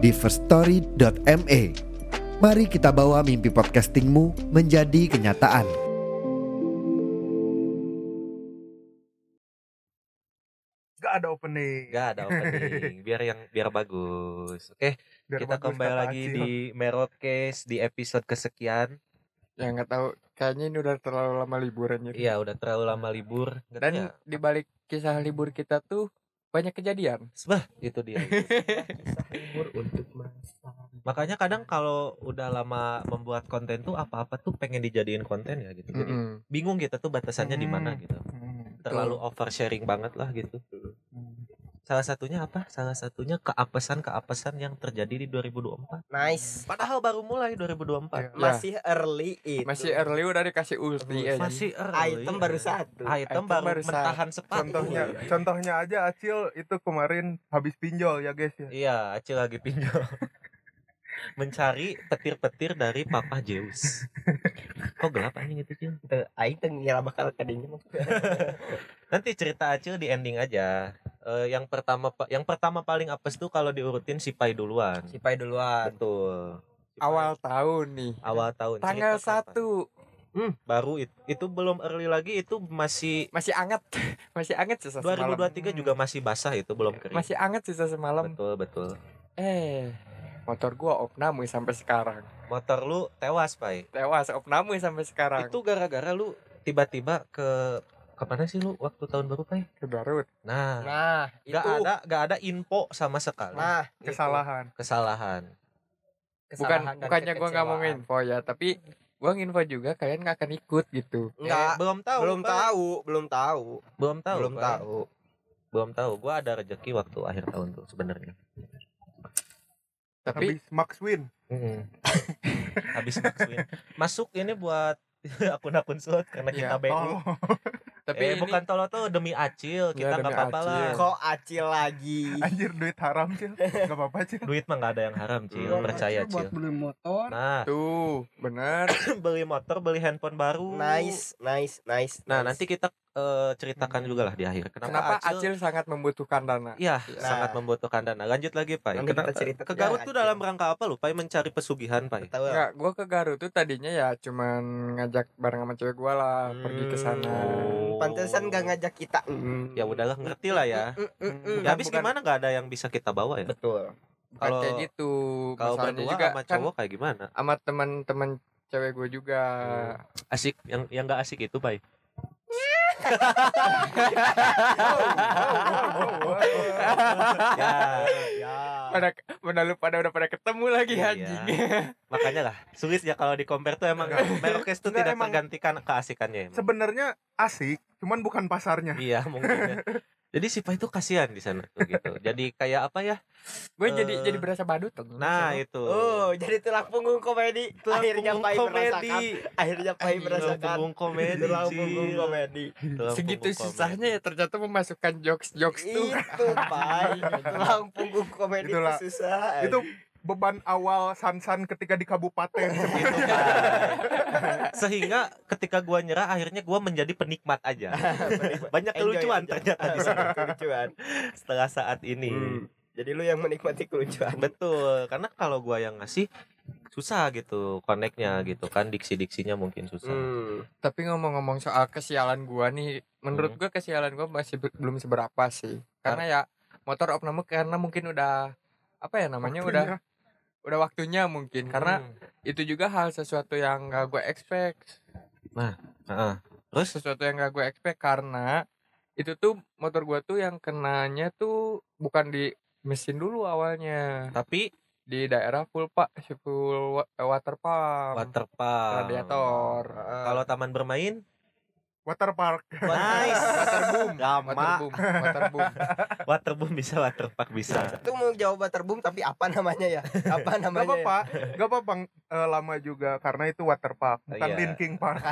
di firststory.me. Mari kita bawa mimpi podcastingmu menjadi kenyataan. Gak ada opening. Gak ada opening, biar yang biar bagus. Oke, Biar kita bagus kembali lagi Acil. di Merokes di episode kesekian. Ya nggak tahu, kayaknya ini udah terlalu lama liburannya. Iya, udah terlalu lama libur. Dan ya, di balik kisah libur kita tuh banyak kejadian. Bah, itu dia. Makanya kadang kalau udah lama membuat konten tuh apa-apa tuh pengen dijadiin konten ya gitu. Jadi Mm-mm. bingung gitu tuh batasannya di mana Hmm. gitu. Hmm. Terlalu oversharing banget lah gitu. Salah satunya apa? Salah satunya keapesan-keapesan yang terjadi di 2024. Nice. Padahal baru mulai 2024. Iya. Masih early itu. Masih early udah dikasih ulti aja. Masih early. Item baru satu. Item, Item baru, baru satu. mentahan sepatu. Contohnya, contohnya aja Acil itu kemarin habis pinjol ya guys ya. Iya, Acil lagi pinjol. Mencari petir-petir dari Papa Zeus. Kok gelap anjing itu, Cil? Aing teu ngira bakal kadinya mah. Nanti cerita Acil di ending aja. Eh, yang pertama yang pertama paling apes tuh kalau diurutin si Pai duluan. Si Pai duluan. Betul. Si Pai Awal tahun nih. awal tahun. Tanggal. 1 Hmm, baru itu, itu belum early lagi itu masih masih anget. masih anget sisa semalam. 2023 juga masih basah itu belum kering. Masih anget sisa semalam. Betul, betul. Eh, motor gua opname sampai sekarang. Motor lu tewas, Pai. Tewas opname sampai sekarang. Itu gara-gara lu tiba-tiba ke ke mana sih lu waktu tahun baru Pai? ke Garut. Nah, Nah, itu. nggak ada nggak ada info sama sekali Nah, itu. Kesalahan. kesalahan. Bukan Kesalahan dan bukannya gua nggak mau info ya, tapi gua nginfo juga kalian nggak akan ikut gitu. Enggak. Eh, belum tahu. belum Pai. tahu, belum tahu. Belum tahu. belum Pai. tahu. Belum tahu. Gua ada rezeki waktu akhir tahun tuh sebenarnya. Tapi Habis Max Win. Mm-mm. Habis maksudnya masuk ini buat akun-akun slot karena kita. BU. Oh, tapi eh, ini bukan tolong tuh demi acil, kita Iya, nggak demi apa-apa lah. Acil. Kok acil lagi? anjir duit haram Cil. Gak apa-apa Cil. Duit mah nggak ada yang haram, Cil. Iya, Percaya, Cil. beli motor Nah, tuh bener. beli motor, beli handphone baru. Nice, nice, nice. Nah, nice. nanti kita eh, ceritakan juga lah di akhir. Kenapa, Kenapa Acil? Acil sangat membutuhkan dana? Iya, Nah. sangat membutuhkan dana. Lanjut lagi, Pak. Kita cerita ke Garut tuh Acil. dalam rangka apa lu, Pak? Mencari pesugihan, Pak. tahu. Enggak, gua ke Garut tuh tadinya ya cuman ngajak bareng sama cewek gua lah pergi ke sana. Oh. Pantesan gak ngajak kita. Mm. Ya udahlah, ngerti lah ya. Mm, mm, mm. Ya habis bukan- gimana nggak ada yang bisa kita bawa ya? Betul. Kalau- kayak gitu. Kalau berdua juga sama kan cowok kayak gimana? sama teman-teman cewek gue juga. Asik yang yang nggak asik itu, Pak. Ya, Ya. Pada pada lu pada udah pada ketemu lagi Iya. anjing. makanya lah sulit ya kalau di compare tuh emang Merokes tuh tidak emang- tergantikan keasikannya. Sebenarnya asik, cuman bukan pasarnya. Iya mungkin. ya. Jadi si Pai itu kasihan di sana tuh gitu. Jadi kayak apa ya? gue jadi Eh, jadi berasa badut tuh. Nah itu. Oh, jadi tulang punggung komedi. Tulang akhirnya punggung Pai komedi. merasakan. Akhirnya Pai Anjing, Tulang merasakan. punggung komedi. Tulang punggung komedi. Tulang segitu punggung susahnya komedi. ya ternyata memasukkan jokes-jokes tuh. Itu Pai. Tulang punggung komedi itu susah. Itu beban awal Sansan ketika di kabupaten Gitu. Pak. Sehingga ketika gua nyerah akhirnya gua menjadi penikmat aja. Banyak Enjoy kelucuan ternyata di sana Kelucuan. setelah saat ini. Hmm. Jadi lu yang menikmati kelucuan. Betul, karena kalau gua yang ngasih susah gitu koneknya gitu kan diksi-diksinya mungkin susah. Hmm. Tapi ngomong-ngomong soal kesialan gua nih, menurut Hmm. gua kesialan gua masih be- belum seberapa sih. Karena ya motor opname karena mungkin udah apa ya namanya Waktunya. udah waktunya mungkin karena Hmm. itu juga hal sesuatu yang gak gue expect. Heeh. Terus? Sesuatu yang gak gue expect karena itu tuh motor gua tuh yang kenanya tuh bukan di mesin dulu awalnya. Tapi? Di daerah full pak full wa- water pump. Water pump. radiator Kalau taman bermain Waterpark. Nice. Waterboom. Lama. Waterboom. Waterboom. Waterboom bisa, waterpark bisa. Itu mau jawab waterboom tapi apa namanya ya? Apa Gak namanya? apa-apa, gak apa-apa eh, lama juga karena itu waterpark, bukan Iya. Linking Park.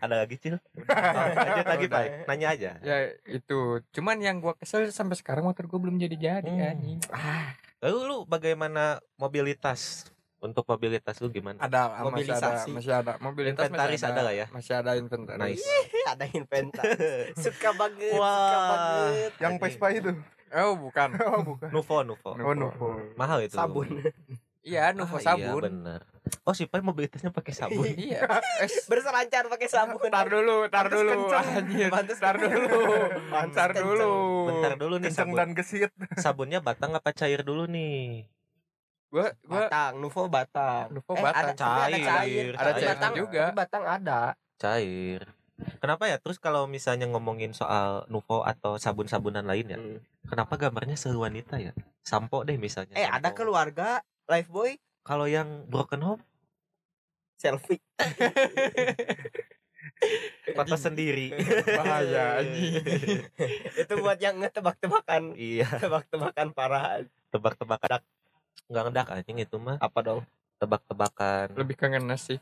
Ada lagi, Cil? Lanjut lagi, Pak. Nanya aja. Ya itu. Cuman yang gua kesel sampai sekarang motor gua belum jadi-jadi Hmm. anjing. Lalu lu bagaimana mobilitas? Untuk mobilitas lu gimana? Ada masih ada masih ada mobilitas Inventaris masih ada lah ya? Masih ada inventaris. Nice. ada inventar. Suka banget, suka Wah. banget. Yang Vespa itu. Oh, bukan. Oh, bukan. Nuvo, Nuvo. Oh, Nuvo. Mahal itu. Sabun. Iya, Nuvo Ah, sabun. Iya, bener. Oh, si Pai mobilitasnya pakai sabun. Iya. Berselancar pakai sabun. Tar dulu, tar Pantes dulu. Anjir, tar dulu. Tar dulu. Bentar dulu nih Kenceng sabun. dan gesit. Sabunnya batang apa cair dulu nih? Gua gua Batang, Nuvo batang. Nuvo Eh, batang. ada, tapi ada Cair. cair. Ada cair batang juga. tapi Batang ada. Cair. Kenapa ya? Terus kalau misalnya ngomongin soal Nuvo atau sabun-sabunan lain ya, Hmm. kenapa gambarnya selalu wanita ya? Sampo deh misalnya. Eh, ada sampo. keluarga Lifebuoy Kalau yang broken home, selfie. foto sendiri. Bahaya. Itu buat yang ngetebak-tebakan, iya, tebak-tebakan parah. tebak-tebakan. Nggak ngedak anjing itu mah. Apa dong? Tebak-tebakan Lebih ke ngenes sih.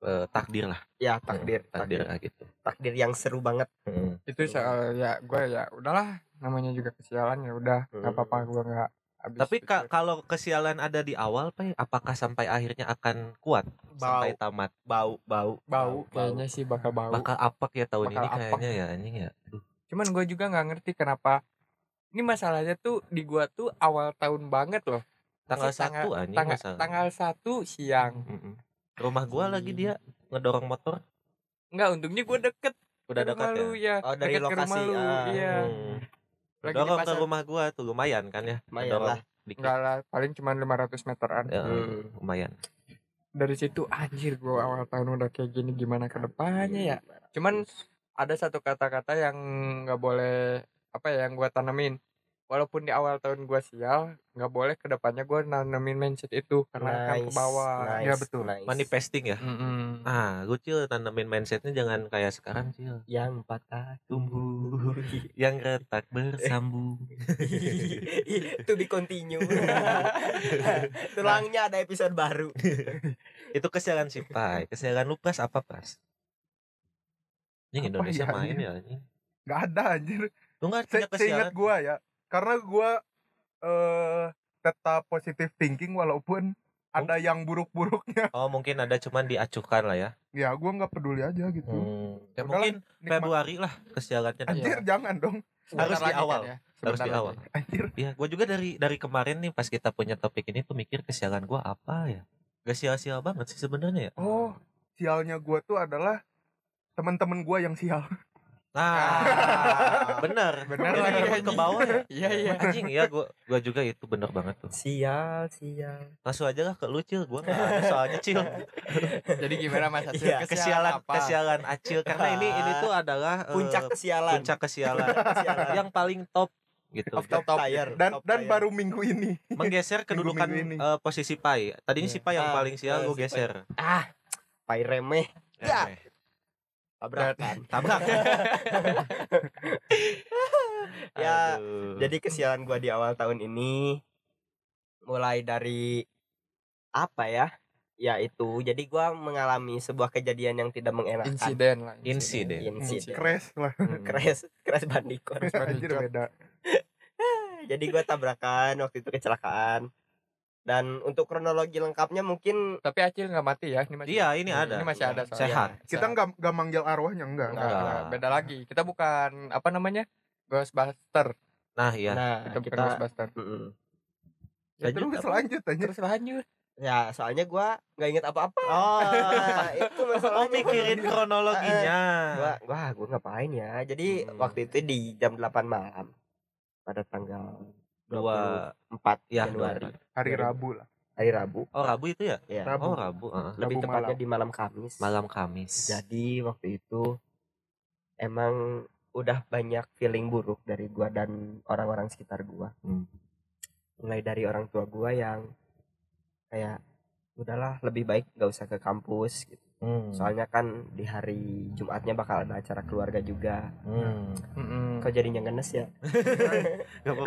eh, takdir lah. Ya, takdir, takdir takdir. lah gitu. Takdir yang seru banget. Hmm. Itu soal ya gua ya udahlah namanya juga kesialan ya udah nggak Hmm. apa-apa gua nggak habis Tapi ka- kalau kesialan ada di awal, Pai, apakah sampai akhirnya akan kuat sampai tamat? bau, bau, bau kayaknya sih bakal bau. Bakal apak ya tahun Bakal ini apak. kayaknya ya anjing ya. Aduh. Cuman gue juga nggak ngerti kenapa ini masalahnya tuh di gua tuh awal tahun banget loh. Tanggal satu anjing Tanggal, masalah. tanggal satu siang. Mm-mm. Rumah gua lagi dia ngedorong motor. Enggak, untungnya gue deket. Udah ke dekat lu, ya. ya. Oh, dari deket ke rumah lokasi, lu, ah. Iya. Hmm. Lagi Dorong ke rumah gua tuh lumayan kan ya. Lumayan Dorong lah. Enggak lah, paling cuma 500 meteran. Ya, Hmm. lumayan. Dari situ anjir gue awal tahun udah kayak gini gimana ke depannya ya. Cuman ada satu kata-kata yang nggak boleh apa ya yang gue tanemin. Walaupun di awal tahun gue sial, nggak boleh ke depannya gue nanemin mindset itu karena akan ke bawah. nice, Ya, betul. nice. Manifesting ya. Mm-mm. Ah, gue cil tanamin mindsetnya jangan kayak sekarang cil. yang patah Tumbuh, yang retak bersambung. to be continue tulangnya ada episode baru Itu kesialan si Pai. Kesialan lu pas apa pas? Ini Apa Indonesia ya, main ya anjing. Gak ada anjir. Lu nggak Se punya kesialan? seingat gua ya. Karena gua eh tetap positive thinking walaupun ada yang buruk-buruknya. Oh mungkin ada cuman diacuhkan lah ya. Ya gua nggak peduli aja gitu. Hmm. Ya Udahlah, mungkin Nikmat. Februari lah kesialannya. Anjir jangan dong. Harus di lagi awal. kan ya, Harus di awal. Anjir. Iya, gue juga dari dari kemarin nih pas kita punya topik ini tuh mikir kesialan gua apa ya? Gak sial-sial banget sih sebenarnya ya. Oh, sialnya gua tuh adalah teman-teman gua yang sial. Nah, bener. Bener lagi, ke bawah ya. Iya iya. Anjing ya, gua gua juga itu bener banget tuh. sial sial Langsung aja lah ke lu Cil, gua gak ada soalnya Cil. Jadi gimana Mas Acil? Iya, Kesialan apa? kesialan Acil karena ini ini tuh adalah eh, puncak kesialan puncak kesialan Kesialan. yang paling top gitu. Of top, tier Dan top dan tier. baru minggu ini. Menggeser kedudukan ini. eh, posisi Pai. Tadinya si Pai yang Ah, paling sial, ah, gua si Pai. geser. ah pai remeh Ya. Eh, tabrakan Tabrak. Ya, Aduh. jadi kesialan gua di awal tahun ini mulai dari apa ya ya itu jadi gua mengalami sebuah kejadian yang tidak mengenakan Insiden lah. Insiden. insiden Crash lah. Hmm. crash crash bandikot beda. jadi gua tabrakan waktu itu kecelakaan dan untuk kronologi lengkapnya mungkin Tapi Acil nggak mati ya? Ini masih. Iya, ini ada. Ini masih ada soalnya. Sehat. Kita nggak nggak manggil arwahnya enggak. Enggak, Enggak. enggak, beda lagi. Kita bukan apa namanya? Ghostbuster. Nah, iya. nah Kita bukan kita Ghostbuster. Mm-mm. Ya, Lanjut terus apa? lanjut aja. Terus lanjut. ya soalnya gua nggak inget apa-apa Oh, Nah, itu oh masalahnya mikirin kronologinya. gua gua gua ngapain ya jadi Hmm. waktu itu di jam 8 malam pada tanggal Dua 4 ya Januari dua. Hari Rabu lah. hari Rabu Oh, Rabu itu ya? ya Rabu. Oh, Rabu. heeh. lebih Rabu tepatnya malam. di malam Kamis Malam Kamis. jadi waktu itu emang udah banyak feeling buruk dari gua dan orang-orang sekitar gua Hmm. mulai dari orang tua gua yang kayak udahlah lebih baik gak usah ke kampus gitu Hmm. soalnya kan di hari Jumatnya bakal ada acara keluarga juga Hmm. Mm-mm. Kok jadinya ngenes ya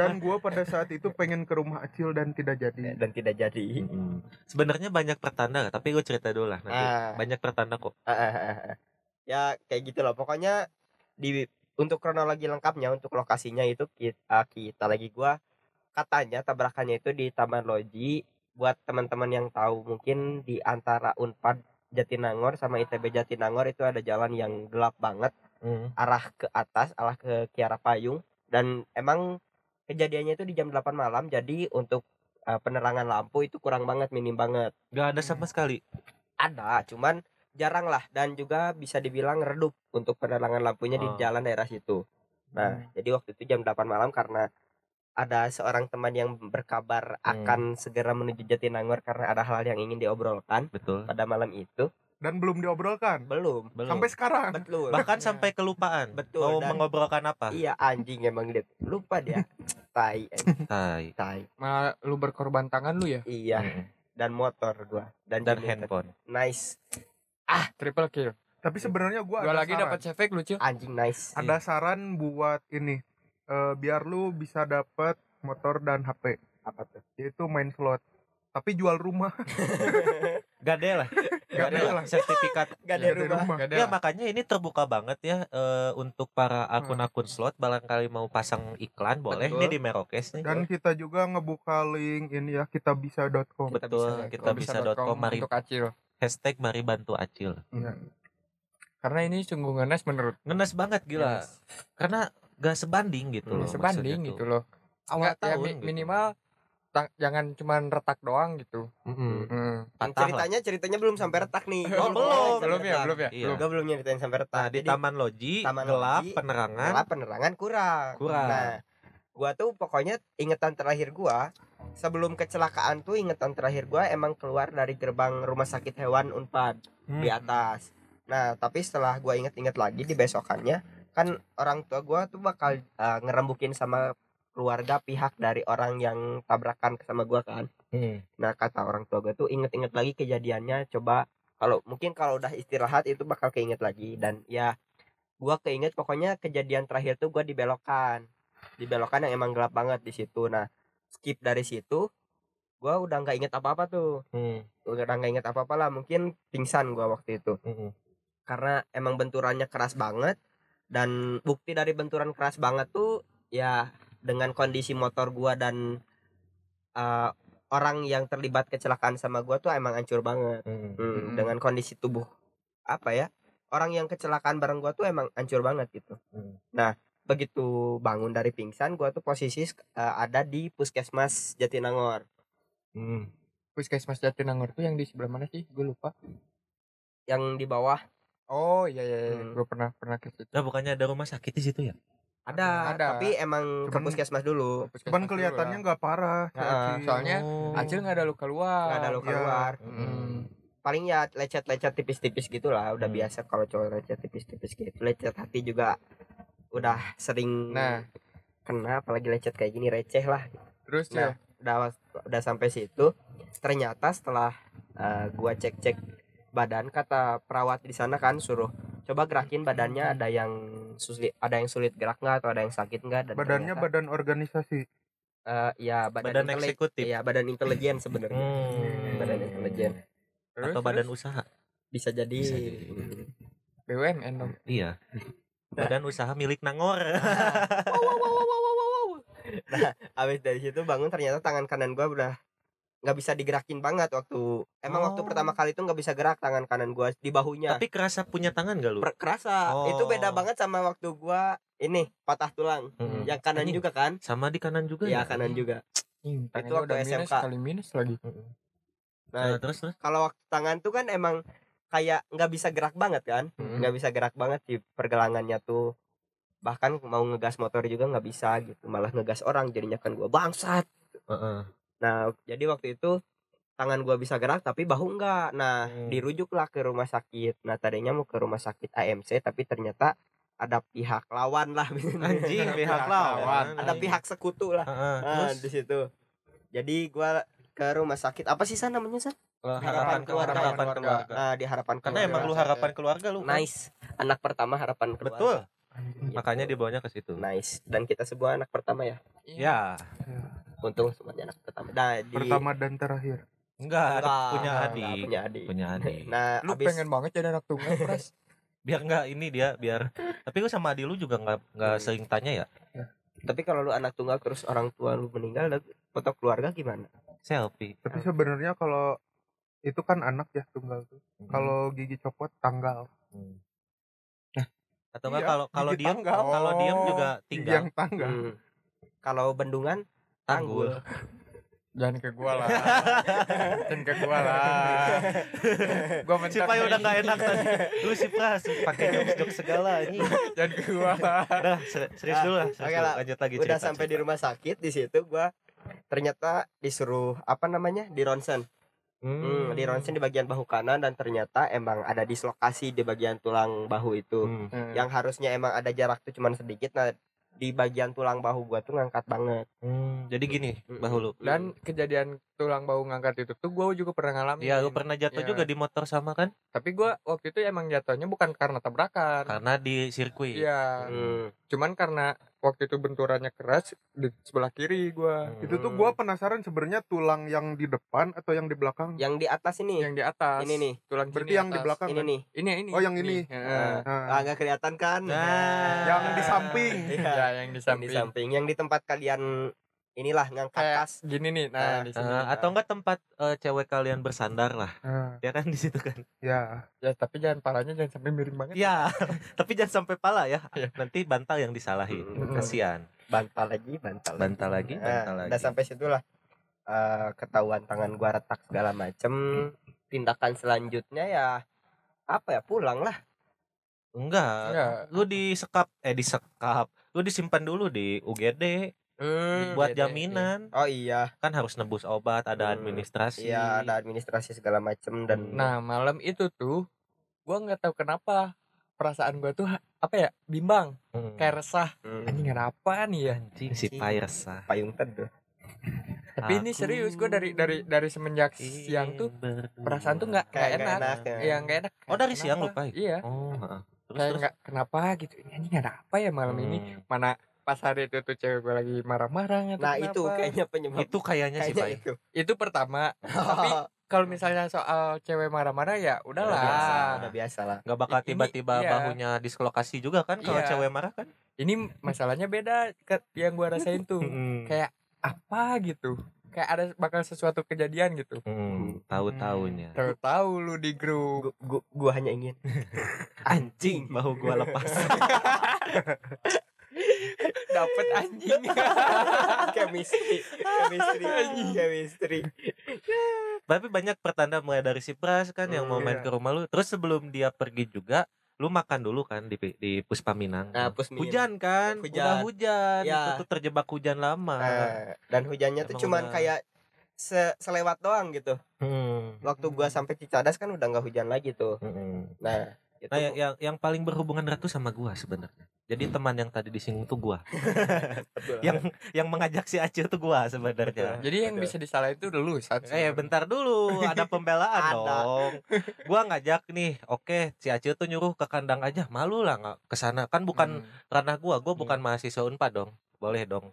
dan gue pada saat itu pengen ke rumah Acil dan tidak jadi dan tidak jadi Mm-mm. Sebenarnya banyak pertanda, tapi gue cerita dulu lah nanti. Ah. Banyak pertanda kok. Ah, ah, ah, ah. ya kayak gitu loh pokoknya di untuk kronologi lengkapnya untuk lokasinya itu kita, kita lagi gua katanya tabrakannya itu di Taman Loji buat teman-teman yang tahu mungkin di antara Unpad Jatinangor sama ITB Jatinangor itu ada jalan yang gelap banget Hmm. arah ke atas arah ke Kiara Payung dan emang kejadiannya itu di jam 8 malam jadi untuk uh, penerangan lampu itu kurang banget minim banget Gak ada sama sekali. ada cuman jarang lah dan juga bisa dibilang redup untuk penerangan lampunya di Oh. jalan daerah situ nah jadi waktu itu jam 8 malam karena ada seorang teman yang berkabar Hmm. akan segera menuju Jatinangor karena ada hal yang ingin diobrolkan Betul. pada malam itu dan belum diobrolkan. Belum. Belum. sampai sekarang. Betul. Bahkan sampai kelupaan. Betul, Mau dan- mengobrolkan apa? iya anjing emang dia lupa dia. Tai eh, Tai. tai. Malah lu berkorban tangan lu ya. iya. Dan motor gua. Dan, Dan handphone. nice. Triple kill. tapi sebenarnya Dua ada lagi dapat efek lucu. anjing nice ada saran buat ini. Eh, biar lu bisa dapat motor dan HP apa tuh? Yaitu main slot. Tapi jual rumah. Gade lah. Gade lah. Sertifikat. gak ada Gak ada rumah rumah Gak ada Ya makanya ini terbuka banget ya eh, untuk para akun-akun slot barangkali mau pasang iklan boleh Betul. nih di Merokes nih. dan kita juga ngebuka link ini ya kitabisa.com Betul, kita bisa.com mari untuk acil. hashtag mari bantu acil. Iya. Karena ini sungguh ngenes menurut. Ngenes banget gila. Karena gak sebanding gitu Hmm, loh. sebanding gitu loh. Awal ya, tahun mi- gitu. minimal ta- jangan cuman retak doang gitu. Mm-mm. Hmm. Yang Patah lah. ceritanya ceritanya belum sampai retak nih. Oh, belum. belum ya, belum ya. Iya. Belum. Gue belum nyeritain sampai retak. Nah di Jadi, Taman Loji Taman gelap Loji, penerangan. gelap penerangan kurang. Kurang. Nah, gua tuh pokoknya ingetan terakhir gua sebelum kecelakaan tuh ingetan terakhir gua emang keluar dari gerbang rumah sakit hewan Unpad Hmm. di atas. Nah, tapi setelah gua inget-inget lagi di besokannya kan orang tua gua tuh bakal uh, ngerembukin sama keluarga pihak dari orang yang tabrakan sama gua kan. Hmm. Nah kata orang tua gue tuh inget-inget lagi kejadiannya coba kalau mungkin kalau udah istirahat itu bakal keinget lagi dan ya gua keinget pokoknya kejadian terakhir tuh gua dibelokan dibelokan yang emang gelap banget di situ nah skip dari situ gua udah nggak inget apa-apa tuh Hmm. udah nggak inget apa-apa lah mungkin pingsan gua waktu itu Hmm. karena emang benturannya keras banget dan bukti dari benturan keras banget tuh ya dengan kondisi motor gua dan uh, orang yang terlibat kecelakaan sama gua tuh emang hancur banget Hmm. Hmm, Mm-mm. dengan kondisi tubuh apa ya orang yang kecelakaan bareng gua tuh emang hancur banget gitu Hmm. nah begitu bangun dari pingsan gua tuh posisi uh, ada di puskesmas Jatinangor Hmm. Puskesmas Jatinangor tuh yang di sebelah mana sih? Gue lupa. yang di bawah Oh iya iya, iya. Hmm. gue pernah pernah ke situ. Nah, bukannya ada rumah sakit di situ ya? Ada, Ada. tapi emang ke puskesmas dulu cuman kelihatannya nggak parah Nah, Acil. soalnya Oh. Acil nggak ada luka luar. nggak ada luka Iya. luar Hmm. paling ya lecet-lecet tipis-tipis gitu lah udah Hmm. biasa kalau cowok lecet tipis-tipis gitu lecet hati juga udah sering Nah, kena apalagi lecet kayak gini receh lah terus Nah, ya. udah udah sampai situ ternyata setelah uh, gua cek-cek badan kata perawat di sana kan suruh coba gerakin badannya ada yang sulit ada yang sulit gerak nggak atau ada yang sakit nggak dan badannya ternyata, badan organisasi uh, ya badan, Badan eksekutif. iya badan intelijen sebenarnya Hmm. badan intelijen Terus, Atau badan terus? usaha? bisa jadi, Bisa jadi. BUMN dong. Iya. Badan usaha milik Nangor. nah abis dari situ bangun ternyata tangan kanan gua udah nggak bisa digerakin banget waktu emang waktu Oh. pertama kali itu nggak bisa gerak tangan kanan gua di bahunya Tapi kerasa punya tangan gak lu? Per- kerasa itu beda Oh. banget sama waktu gua ini patah tulang Mm-mm. yang kanan Anjing, juga kan Sama di kanan juga ya ya? kanan juga Hmm, tangannya waktu udah minus SMK. kali minus lagi. Nah Nah, terus terus. kalau waktu tangan tuh kan emang kayak nggak bisa gerak banget kan nggak bisa gerak banget di pergelangannya tuh bahkan mau ngegas motor juga nggak bisa gitu malah ngegas orang jadinya kan gua bangsat Heeh. Nah, jadi waktu itu tangan gua bisa gerak tapi bahu enggak. Nah, Hmm. dirujuklah ke rumah sakit. Nah, tadinya mau ke rumah sakit AMC tapi ternyata ada pihak lawan lah. Anjing pihak lawan. ada pihak sekutu lah. Heeh, Nah, di situ. Jadi gua ke rumah sakit apa sih san namanya san? Kalau Harapan harapan keluarga. keluarga harapan keluarga Nah, di harapan karena keluarga. emang lu harapan keluarga lu kan? nice. Anak pertama harapan keluarga. betul Gitu. makanya dibawanya ke situ nice. Dan kita semua anak pertama ya. ya Untung semuanya anak pertama. Nah, di Pertama dan terakhir. enggak Enggak, punya enggak, adik punya adik. punya adik Nah, lu abis pengen banget jadi anak tunggal pras biar enggak ini dia biar tapi lu sama adik lu juga enggak enggak Hmm. sering tanya ya tapi kalau lu anak tunggal terus orang tua lu meninggal dan foto keluarga gimana? selfie Tapi sebenarnya kalau itu kan anak ya tunggal tuh. Hmm. Kalau gigi copot tanggal. Hmm. atau enggak Iya, kalau kalau diam kalau diam juga Gigi tinggal yang tanggal. Hmm. Kalau bendungan tanggul jangan ke gua lah jangan ke gua lah gua si mentok Pai udah nggak enak tadi lu si Pras pakai jokes jokes segala ini jangan ke gua lah udah ser- serius dulu lah serius oke dulu. lah. lanjut lagi Udah cerita, sampai di cerita. rumah sakit di situ gua ternyata disuruh apa namanya? di ronsen. Hmm, di ronsen di bagian bahu kanan dan ternyata emang ada dislokasi di bagian tulang bahu itu. Hmm. Hmm. Yang harusnya emang ada jarak tuh cuman sedikit nah di bagian tulang bahu gua tuh ngangkat banget. Hmm, jadi gini Mm-mm. bahu lu dan kejadian tulang bahu ngangkat itu tuh gua juga pernah ngalamin Iya, lu pernah jatuh Iya. juga di motor sama kan? tapi gua waktu itu emang jatuhnya bukan karena tabrakan Karena di sirkuit. iya Hmm. cuman karena waktu itu benturannya keras di sebelah kiri gua Hmm. Itu tuh gua penasaran sebenarnya tulang yang di depan atau yang di belakang. Yang di atas ini. yang di atas Ini nih. tulang Berarti yang di atas. belakang Ini kan? nih. ini ini Oh, yang ini. Heeh. Nah, Ah, nggak kelihatan kan? Nah, yang di samping. Iya. ya yang di Yang samping di samping, yang di tempat kalian inilah ngangkat kayak tas. gini nih Ah, nah di sini Eh, atau enggak tempat eh, cewek kalian bersandar lah. Nah, Ya kan di situ kan. ya. ya tapi jangan parahnya jangan sampai miring banget Iya, tapi jangan sampai pala ya. Iya. Nanti bantal yang disalahin. Hmm. Kasihan. Bantal lagi, bantal. lagi. Bantal lagi, Nah, bantal lagi. Udah sampai situlah eh, ketahuan tangan gua retak segala macem. Tindakan selanjutnya ya apa ya pulang lah. Enggak. Enggak. Lu disekap eh disekap. Lu disimpan dulu di UGD buat Gede, jaminan. Oh iya, Kan harus nebus obat, ada Hmm. administrasi. iya ada administrasi segala macem dan Nah malam itu tuh gua nggak tahu kenapa perasaan gua tuh apa ya bimbang Hmm. kayak resah Hmm, anjing apa nih ya Anjing si Pai resah. payung teduh. tapi ini Aku serius gua dari dari dari semenjak siang tuh perasaan tuh nggak Kayak enak, enak, ya. ya nggak enak Oh, dari Kenapa? siang lu, Pai? iya Oh. Terus kayak terus. nggak kenapa gitu ini ada apa ya malam ini Hmm. mana pas hari itu tuh cewek gua lagi marah-marah tahu Nah, itu kenapa. kayaknya penyebab Itu kayaknya sih, kayaknya Pai. itu. itu pertama tapi kalau misalnya soal cewek marah-marah ya Udah biasa, udahlah udah biasa lah. nggak bakal Ini- tiba-tiba iya. bahunya dislokasi juga kan kalau Iya. cewek marah kan ini masalahnya beda ke yang gua rasain tuh kayak apa gitu kayak ada bakal sesuatu kejadian gitu Hmm, tahu-taunya tahu-tahu lu di grup Gua, gua, gua hanya ingin anjing bahu gua lepas dapet anjing chemistry, chemistry, chemistry. tapi banyak pertanda mulai dari si Pras kan yang mau Hmm, main iya. ke rumah lu terus sebelum dia pergi juga lu makan dulu kan di di Puspa Minang Nah, Pusmin. hujan kan Hujan. udah hujan Ya. itu tuh terjebak hujan lama Nah, dan hujannya tuh Emang cuman udah- kayak se selewat doang gitu. Hmm. Waktu gua sampai Cicadas kan udah nggak hujan lagi tuh. Hmm. Nah, itu Nah, yang, yang yang paling berhubungan erat tuh sama gua sebenarnya. Jadi teman yang tadi disinggung tuh gua. betul. yang yang mengajak si Acil tuh gua sebenarnya. jadi yang Betul. bisa disalahin itu dulu saat Eh bentar dulu, ada pembelaan Ada. dong. Gua ngajak nih, oke si Acil tuh nyuruh ke kandang aja, malu lah nggak ke sana. Kan bukan ranah gua, gua bukan mahasiswa Unpad dong. Boleh dong.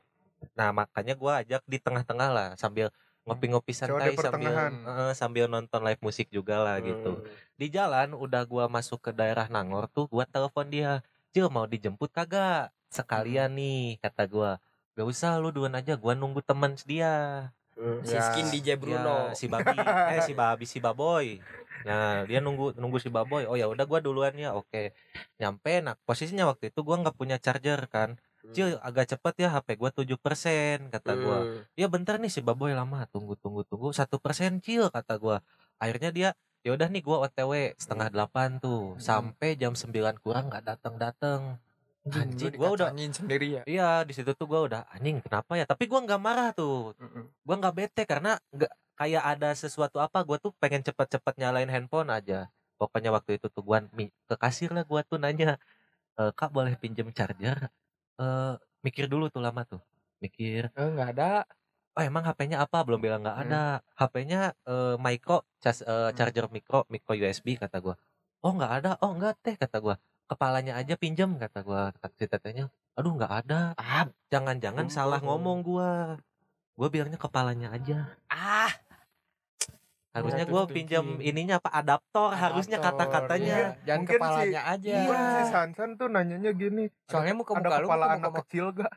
Nah, makanya gua ajak di tengah-tengah lah sambil ngopi-ngopi santai Coba di sambil eh, sambil nonton live musik juga lah gitu. Hmm. Di jalan udah gua masuk ke daerah Nangor tuh, gua telepon dia. Cil mau dijemput kagak? Sekalian nih, kata gua. Gak usah lu duluan aja, gua nunggu temen dia. Hmm, Si Ya. skin DJ Bruno. Ya, si babi eh si babi si baboy nah dia nunggu nunggu si baboy oh ya udah gua duluan ya oke nyampe nah posisinya waktu itu gua nggak punya charger kan Cil agak cepet ya HP gua 7% kata gua. Hmm. ya bentar nih si baboy lama tunggu tunggu tunggu satu persen cil kata gua. Akhirnya dia ya udah nih gua OTW setengah delapan tuh sampai jam 9 kurang nggak datang datang anjing gua udah dikacangin sendiri ya? Iya di situ tuh gua udah anjing kenapa ya? Tapi gua nggak marah tuh. Gua nggak bete karena nggak kayak ada sesuatu apa gua tuh pengen cepet-cepet nyalain handphone aja. Pokoknya waktu itu tuh gua mi- ke kasir lah gua tuh nanya "E, kak boleh pinjem charger eh mikir dulu tuh lama tuh. Mikir Eh, nggak ada. Oh emang HP-nya apa? Belum bilang nggak Hmm. ada. HP-nya eh, micro cas, eh, Hmm. charger micro micro USB kata gua. Oh nggak ada? Oh nggak teh kata gua. Kepalanya aja pinjam kata gua kata si tetehnya aduh nggak ada. Ah, jangan-jangan salah Oh. ngomong gua. Gua bilangnya kepalanya aja. Ah, harusnya Positive gua pinjam ininya apa adaptor, harusnya kata-katanya iya. jangan Mungkin kepalanya si- aja Mungkin si Sansan tuh nanyanya gini soalnya ada muka-muka lu kepala anak kecil gak?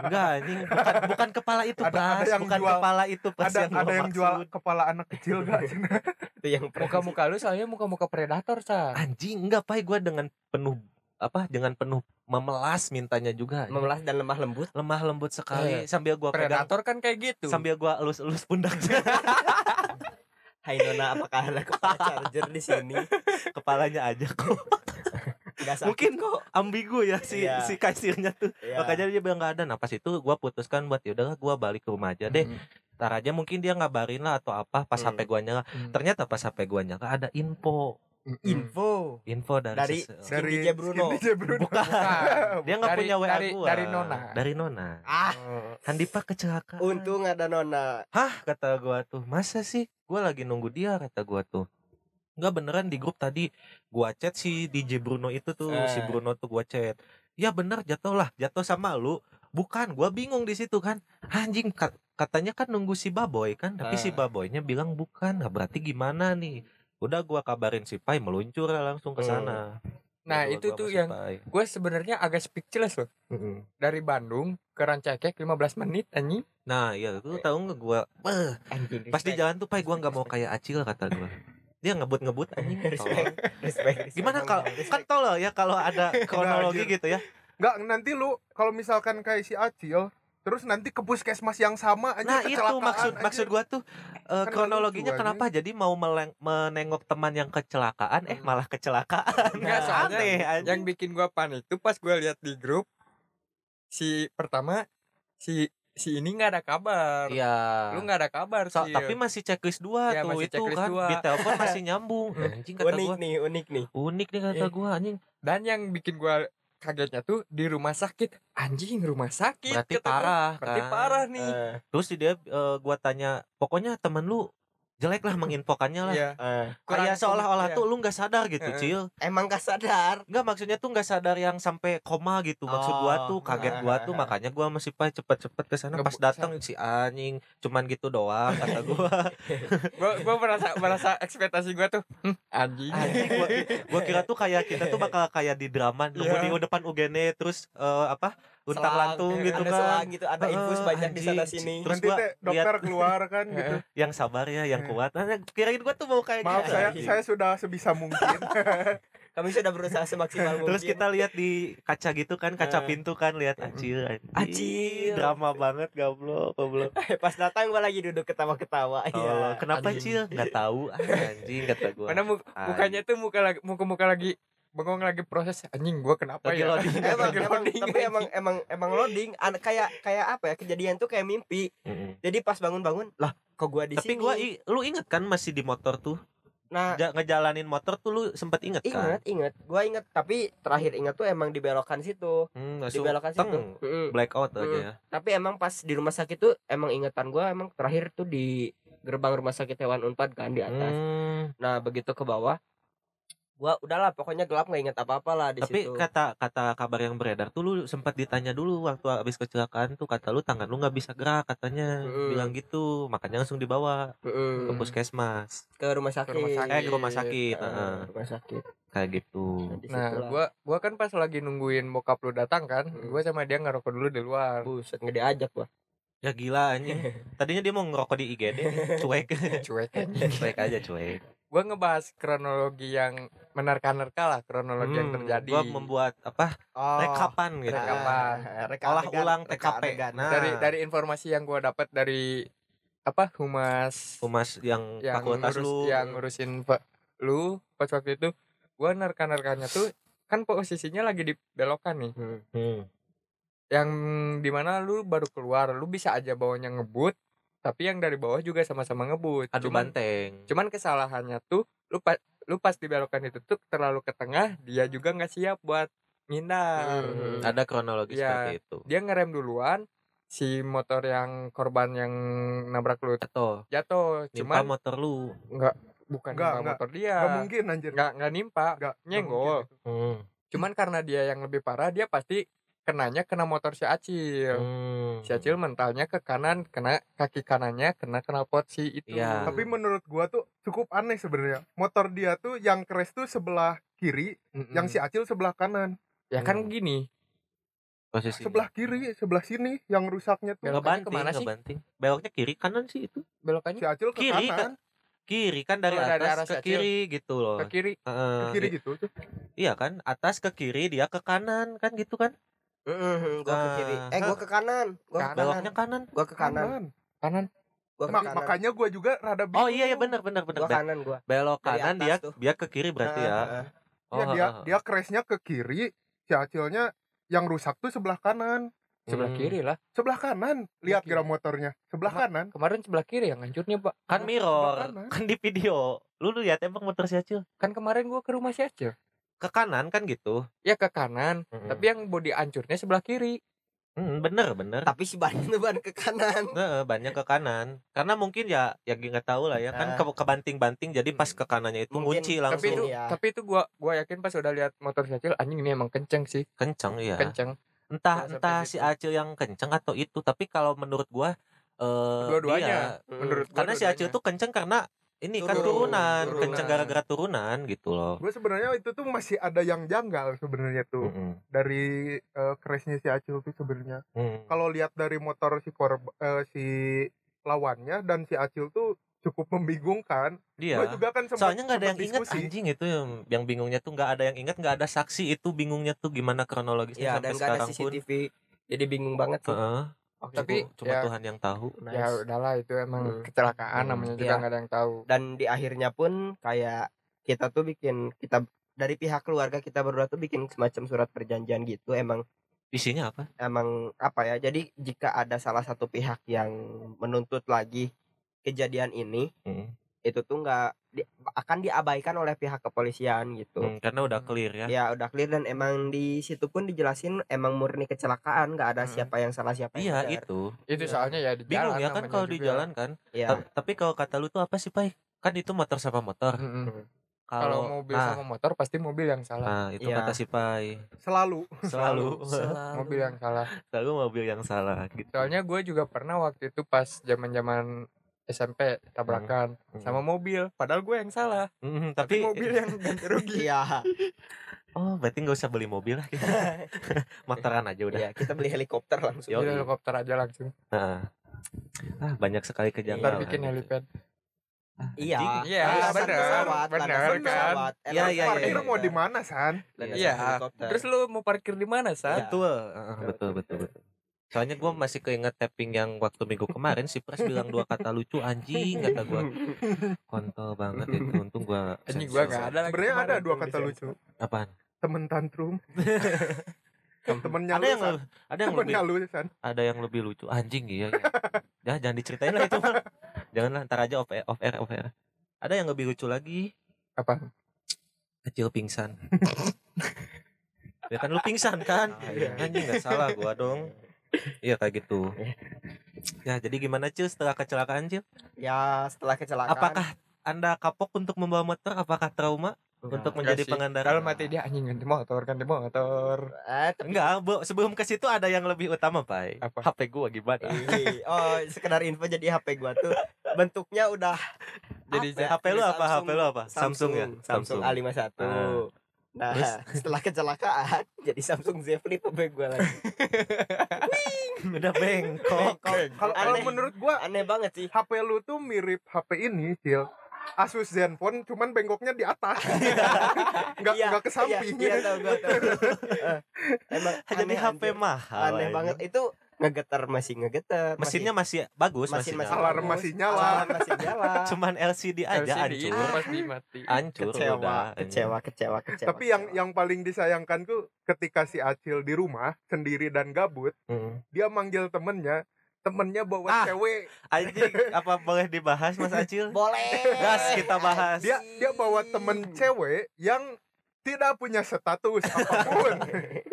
enggak ini bukan bukan kepala itu Ada- ada Pras yang bukan jual- kepala itu Pras ada yang ada yang jual kepala anak kecil gak? itu yang muka-muka lu soalnya muka-muka predator sa. Anjing enggak pai. Gua dengan penuh apa dengan penuh memelas mintanya juga. Memelas dan lemah lembut. lemah lembut sekali. Sambil gua pegang predator kan kayak gitu. sambil gua elus-elus pundaknya Hai Nona, apakah ada kepala charger di sini? kepalanya aja kok mungkin kok. ambigu ya si Iya. si kasirnya tuh Iya. makanya dia bilang nggak ada nah pas itu gua putuskan buat yaudah gua balik ke rumah aja deh Hmm. Ntar aja mungkin dia ngabarin lah atau apa pas Hmm. HP gua nyala Hmm. ternyata pas HP gua nyala ada info Info. Info dari, dari sese- Skin DJ Bruno. DJ Bruno. bukan. Dia nggak Dari- punya WA dari- gua. dari Nona. dari Nona. Ah, Handipa kecelakaan. Untung ada Nona. hah kata gua tuh. Masa sih? Gua lagi nunggu dia kata gua tuh. Enggak beneran di grup tadi gua chat si DJ Bruno itu tuh Eh. si Bruno tuh gua chat. Ya bener jatuh lah. Jatuh sama lu. Bukan gua bingung di situ kan. Anjing kat- katanya kan nunggu si Baboy kan. Tapi si Eh. Baboynya bilang bukan. Nah berarti gimana nih udah gua kabarin si Pai meluncur langsung ke sana. Nah Gua- itu gua tuh yang gue sebenarnya agak speechless loh. Mm-mm. dari Bandung ke Rancakek 15 menit anjing. Nah iya lu tahu nggak gua? Anjing. pas di respect. jalan tuh Pai. Gua nggak mau kayak Acil kata gua. dia ngebut-ngebut anjing gimana kalau kan tau lah ya kalau ada kronologi gitu ya. Enggak, nanti lu kalau misalkan kayak si Acil terus nanti ke puskesmas yang sama aja nah itu maksud anjir. maksud gua tuh Kan nggak kronologinya kenapa jadi mau meleng- menengok teman yang kecelakaan eh malah kecelakaan Enggak, soalnya aneh anjing. yang bikin gua panik tuh pas gua lihat di grup si pertama si si ini nggak ada kabar Iya. lu nggak ada kabar So- sih tapi masih checklist dua Iya, tuh itu kan dua. di telepon masih nyambung anjing kata unik gua nih, unik nih. unik nih kata Eh. gua anjing dan yang bikin gua kagetnya tuh di rumah sakit anjing rumah sakit berarti kata gua. parah berarti kan. parah nih Eh, terus dia eh, gua tanya pokoknya temen lu jelek lah menginfokannya lah Iya. eh. Kurang kayak seolah-olah iya. tuh lu nggak sadar gitu Heeh. cil Emang gak sadar. Enggak maksudnya tuh nggak sadar yang sampai koma gitu maksud gua tuh Oh. kaget gua tuh makanya gua masih pak cepet-cepet ke sana pas datang si anjing cuman gitu doang kata gua gua gua merasa merasa ekspektasi gua tuh "Hmm, anjing anjing gua, gua kira tuh kayak kita tuh bakal kayak di drama nunggu Iya. di depan UGN terus eh, apa untang lantung gitu ada kan selang gitu, ada infus banyak di sana sini. Terus nanti gua dokter keluar kan gitu. yang sabar ya yang Eh. kuat nah, kirain gua tuh mau kayak Maaf gitu, saya saya sudah sebisa mungkin. Kami sudah berusaha semaksimal mungkin. Terus kita lihat di kaca gitu kan, kaca Eh. pintu kan lihat acil. Acil. Drama banget goblok, goblok. Pas datang gua lagi duduk ketawa-ketawa. Oh, Iya. kenapa anjing. Cil? Nggak tahu ah, anjing kata gua. mana mu- mukanya tuh muka lagi muka muka lagi bengong lagi proses anjing gua kenapa Lagi ya loading. Emang, Lagi emang, loading, tapi emang emang emang loading An- kayak kayak apa ya kejadian tuh kayak mimpi Mm-mm. jadi pas bangun-bangun lah kok gua di Tapi sini gua i- lu inget kan masih di motor tuh? nah Ja- ngejalanin motor tuh lu sempet inget kan? ingat ingat gua ingat tapi terakhir ingat tuh emang di belokan situ Hmm, di belokan situ teng, Mm-mm. blackout Mm. aja ya. tapi emang pas di rumah sakit tuh emang ingatan gua emang terakhir tuh di gerbang rumah sakit hewan unpad kan di atas Hmm, nah begitu ke bawah gua udahlah pokoknya gelap nggak ingat apa apa lah di tapi situ. kata kata kabar yang beredar tuh lu sempat ditanya dulu waktu habis kecelakaan tuh kata lu tangan lu nggak bisa gerak katanya. Mm. bilang gitu makanya langsung dibawa Mm-mm. ke puskesmas. Ke rumah sakit. Rumah sakit. Eh, ke rumah sakit, Eh, heeh. rumah sakit. Kayak gitu. Nah, nah gua gua kan pas lagi nungguin bokap lu datang kan Hmm. gua sama dia ngerokok dulu di luar. Buset nggak diajak gua. Ya gila anjing. Tadinya dia mau ngerokok di IGD cuek. Cuek cuek aja cuek gua ngebahas kronologi yang menerka-nerka lah kronologi yang Hmm, terjadi. gua membuat apa oh, rekapan gitu. Rekapan. reka olah adegan, ulang TKP. nah. Dari dari informasi yang gua dapat dari apa humas humas yang, yang fakultas ngurus, lu. yang ngurusin pak lu pas waktu itu. Gua nerka-nerkanya tuh kan posisinya lagi di belokan nih. Hmm. Hmm. yang di mana lu baru keluar lu bisa aja bawanya ngebut tapi yang dari bawah juga sama-sama ngebut adu cuman banteng cuman kesalahannya tuh lu pas lu pas di belokan itu tuh terlalu ke tengah dia juga nggak siap buat ngindar Hmm. ada kronologi Iya. seperti itu dia ngerem duluan si motor yang korban yang nabrak lu Atau jatuh nimpa cuman motor lu. enggak bukan Enggak, nimpa enggak. motor dia Gak mungkin anjir. enggak enggak nimpa Nggak- nggak nyenggol. mungkin itu. Hmm. cuman karena dia yang lebih parah dia pasti kenanya kena motor si Acil Hmm. si Acil mentalnya ke kanan kena kaki kanannya kena knalpot si itu Iya. Tapi menurut gua tuh cukup aneh sebenarnya. Motor dia tuh yang crash tuh sebelah kiri, Mm-mm. yang si Acil sebelah kanan. ya kan Hmm. gini Posisi Sebelah kiri, sebelah sini yang rusaknya tuh. Belokannya ngebanting, ke mana sih? ngebanting. Beloknya kiri kanan sih itu. Si belokannya Acil ke Kiri, kanan, Kiri kan dari Oh, dari arah atas ke Acil. kiri gitu loh. ke kiri Heeh, ke kiri gitu tuh. Iya kan, atas ke kiri dia ke kanan kan gitu kan? Mm-mm, gua ke kiri. Ah. Eh, gua ke kanan. Gua ke Kanan. kanan. Beloknya kanan. Gua ke kanan. Kanan. kanan Gua ke Mak- kanan. makanya gua juga rada bingung. Oh iya ya benar benar benar. Gua kanan gua. belok kanan dia tuh. dia ke kiri berarti ya. Ah, ah. Iya, Oh, dia ah, ah. dia crashnya ke kiri, si Acilnya yang rusak tuh sebelah kanan. sebelah Hmm. kiri lah Sebelah kanan. Lihat kira motornya. Sebelah Ma- kanan. kemarin sebelah kiri yang hancurnya pak Kan mirror, kan di video. Lu lihat emang motor si Acil kan kemarin gua ke rumah si Acil ke kanan kan gitu. ya ke kanan Mm-mm. tapi yang body hancurnya sebelah kiri Hmm, bener bener. Tapi si ban itu ban ke kanan. Nah, banyak ke kanan. Karena mungkin ya ya nggak tahu lah ya kan Ah. ke kebanting-banting jadi pas ke kanannya itu Mungkin. kunci tapi langsung. itu Iya. tapi itu gua gua yakin pas udah lihat motor si Acil anjing ini emang kenceng sih kenceng ya. kenceng Entah Sampai entah gitu. si Acil yang kenceng atau itu, tapi kalau menurut gua eh Dua-duanya. menurut gua karena si Acil tuh kenceng karena ini kan Turun, turunan, turunan. kenceng gara-gara turunan gitu loh. Gue sebenarnya itu tuh masih ada yang janggal sebenarnya tuh Mm-mm. dari eh, crashnya si Acil tuh sebenarnya. Mm. Kalau lihat dari motor si korb eh, si lawannya dan si Acil tuh cukup membingungkan. Dia. Gue juga kan sempat Iya. Soalnya nggak ada yang ingat anjing itu yang, yang bingungnya tuh nggak ada yang ingat nggak ada saksi itu bingungnya tuh gimana kronologisnya Iya, sampai ada sekarang pun. CCTV. Jadi bingung banget sih. Heeh. Waktu Tapi cuma ya- Tuhan yang tahu. Nice. ya udahlah itu emang Hmm. kecelakaan Hmm. namanya juga nggak ada yang tahu dan di akhirnya pun kayak kita tuh bikin kita dari pihak keluarga kita berdua tuh bikin semacam surat perjanjian gitu emang Isinya apa? emang apa ya jadi jika ada salah satu pihak yang menuntut lagi kejadian ini Mm. Itu tuh nggak di- akan diabaikan oleh pihak kepolisian gitu Mm, karena udah clear ya. ya udah clear dan emang di situ pun dijelasin emang murni kecelakaan nggak ada Hmm. siapa yang salah siapa Iya yang itu. itu Iya. soalnya ya di Bingung jalan ya kan kalau di jalan kan. ya Ta- Tapi kalau kata lu tuh apa sih, Pai? Kan itu motor sama motor. Mm-mm. kalau mobil nah, sama motor pasti mobil yang salah nah, itu Iya. kata si Pai. Selalu. Selalu mobil yang salah selalu mobil yang salah gitu. soalnya gue juga pernah waktu itu pas zaman zaman SMP tabrakan Hmm. sama mobil padahal gue yang salah Mm, tapi, tapi mobil yang ganti rugi iya Oh, berarti nggak usah beli mobil lah. kita. Motoran aja udah. Iya, kita beli helikopter langsung. Jadi helikopter aja langsung Nah. Ah, banyak sekali kejanggalan. bikin helipad iya Iya, bener, pesawat, bener, landasan kan? Iya, landasan iya, Parkir iya. mau di mana, San? iya helikopter. terus lu mau parkir di mana Iya. sah Betul, ah, betul, betul, betul. Soalnya gue masih keinget tapping yang waktu minggu kemarin si Pres bilang dua kata lucu anjing kata gue kontol banget itu untung gue ini gue nggak ada lagi Sebenarnya ada dua kata lucu. apaan? Temen tantrum. Temennya ada yang ada yang lebih ada yang lebih lucu. Anjing iya ya. jangan jangan diceritain lah itu mah janganlah ntar aja off air, off air off air. Ada yang lebih lucu lagi? Apa? Kecil pingsan. Ya kan lu pingsan kan? Ah, iya. anjing nggak salah gua dong iya kayak gitu. Ya jadi gimana cil setelah kecelakaan cil? Ya setelah kecelakaan. Apakah anda kapok untuk membawa motor? Apakah trauma untuk menjadi Enggak pengendara? Kalau mati dia anjing ganti motor ganti motor. Eh, tapi- enggak bu sebelum ke situ ada yang lebih utama pai. Apa? HP gua gimana? Oh sekedar info jadi HP gua tuh bentuknya udah Jadi apa? HP lu apa? Samsung- HP lu apa? Samsung, ya? Samsung, A51 Ah. Nah Terus? setelah kecelakaan jadi Samsung Z Flip HP gua lagi udah bengkok Kalau kalau Aneh. menurut gua aneh banget sih HP lu tuh mirip HP ini, Cil. Asus Zenfone cuman bengkoknya di atas. Enggak Iya, enggak ke samping. iya, iya tahu gua tahu Eh, emang jadi aneh, HP anjir. mahal aneh banget itu ngegetar masih ngegetar mesinnya masih bagus masih masih, masih nyala. Alarm masih nyala. alarm masih nyala cuman LCD aja LCD hancur itu pasti mati hancur kecewa udah kecewa kecewa kecewa Tapi yang kecewa. yang paling disayangkan tuh ketika si Acil di rumah sendiri dan gabut, Mm. dia manggil temennya, temennya bawa Ah. cewek. anjing apa boleh dibahas Mas Acil boleh Gas, kita bahas. Dia dia bawa temen cewek yang tidak punya status apa pun.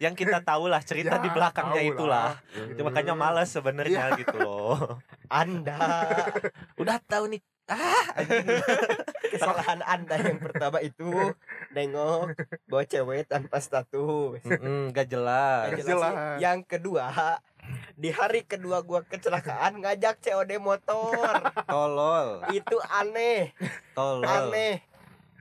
yang kita tahu lah cerita Ya, di belakangnya itulah. Lah. itu makanya males sebenarnya gitu loh. Anda udah tahu nih. Ah kesalahan Anda yang pertama itu nengok bawa cewek tanpa status. Mm-mm, gak jelas. Gak Jelas. Yang kedua, di hari kedua gua kecelakaan ngajak COD motor. tolol. Itu aneh, tolol. Aneh.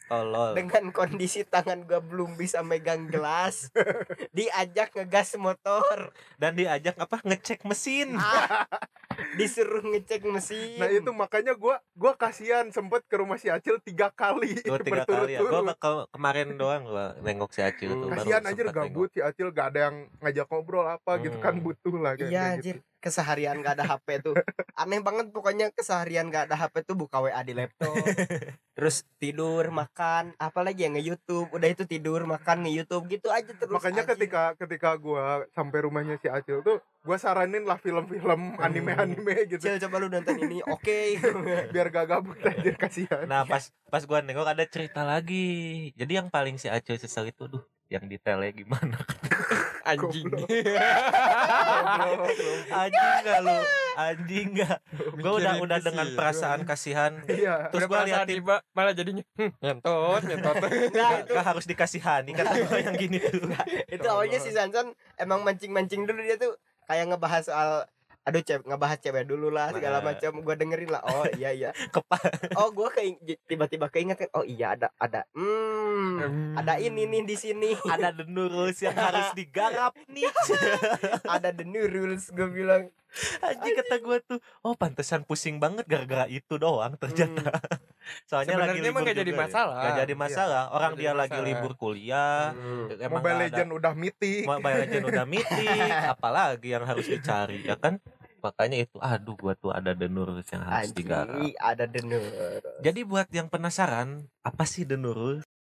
Tolol Dengan kondisi tangan gua belum bisa megang gelas, diajak ngegas motor, dan diajak apa ngecek mesin ah, disuruh ngecek mesin. Nah itu makanya gua gua kasihan sempet ke rumah si Acil tiga kali dua tiga kali ya gue berturut-turut. kemarin doang gua nengok si Acil tuh baru Kasihan anjir sempet gabut si Acil gak ada yang ngajak ngobrol apa gitu kan Hmm. butuh lah kayak Iya gitu. Keseharian gak ada HP tuh. Aneh banget pokoknya keseharian gak ada HP tuh buka WA di laptop. Terus tidur, makan, apalagi yang nge-YouTube. Udah itu tidur, makan, nge-YouTube gitu aja terus. Makanya anjir. ketika ketika gua sampai rumahnya si Acil tuh gua saranin lah film-film anime-anime gitu Cil coba lu nonton ini, oke. biar gak gabut anjir kasihan. nah pas pas gua nengok ada cerita lagi jadi yang paling si Acil sesal itu duh yang detailnya gimana? Anjing. Anjing gak lu? Anjing gak? Gue udah udah dengan perasaan kasihan. Iya. terus gue liatin. tiba malah jadinya hm, nyentot nyentot Nah, gak, gak harus dikasihani kata gue yang gini tuh. Itu awalnya si Sansan emang mancing-mancing dulu dia tuh kayak ngebahas soal aduh cewek ngebahas cewek dulu lah segala Nah. macam gua dengerin lah oh iya iya Kepa oh gua keing- tiba-tiba keinget kan oh iya ada ada hmm Hmm. ada ini nih di sini ada the new rules yang harus digarap nih ada the new rules gue bilang anjing kata gue tuh oh pantesan pusing banget gara-gara itu doang ternyata soalnya lagi Sebenarnya emang libur gak jadi ya. masalah. Gak jadi masalah orang Nggak dia jadi lagi masalah. libur kuliah Hmm. emang Mobile Legend udah meeting. Mobile Legend udah meeting apalagi yang harus dicari ya kan makanya itu aduh gua tuh ada the Nurul yang harus digarap. ada new jadi buat yang penasaran apa sih the Nurul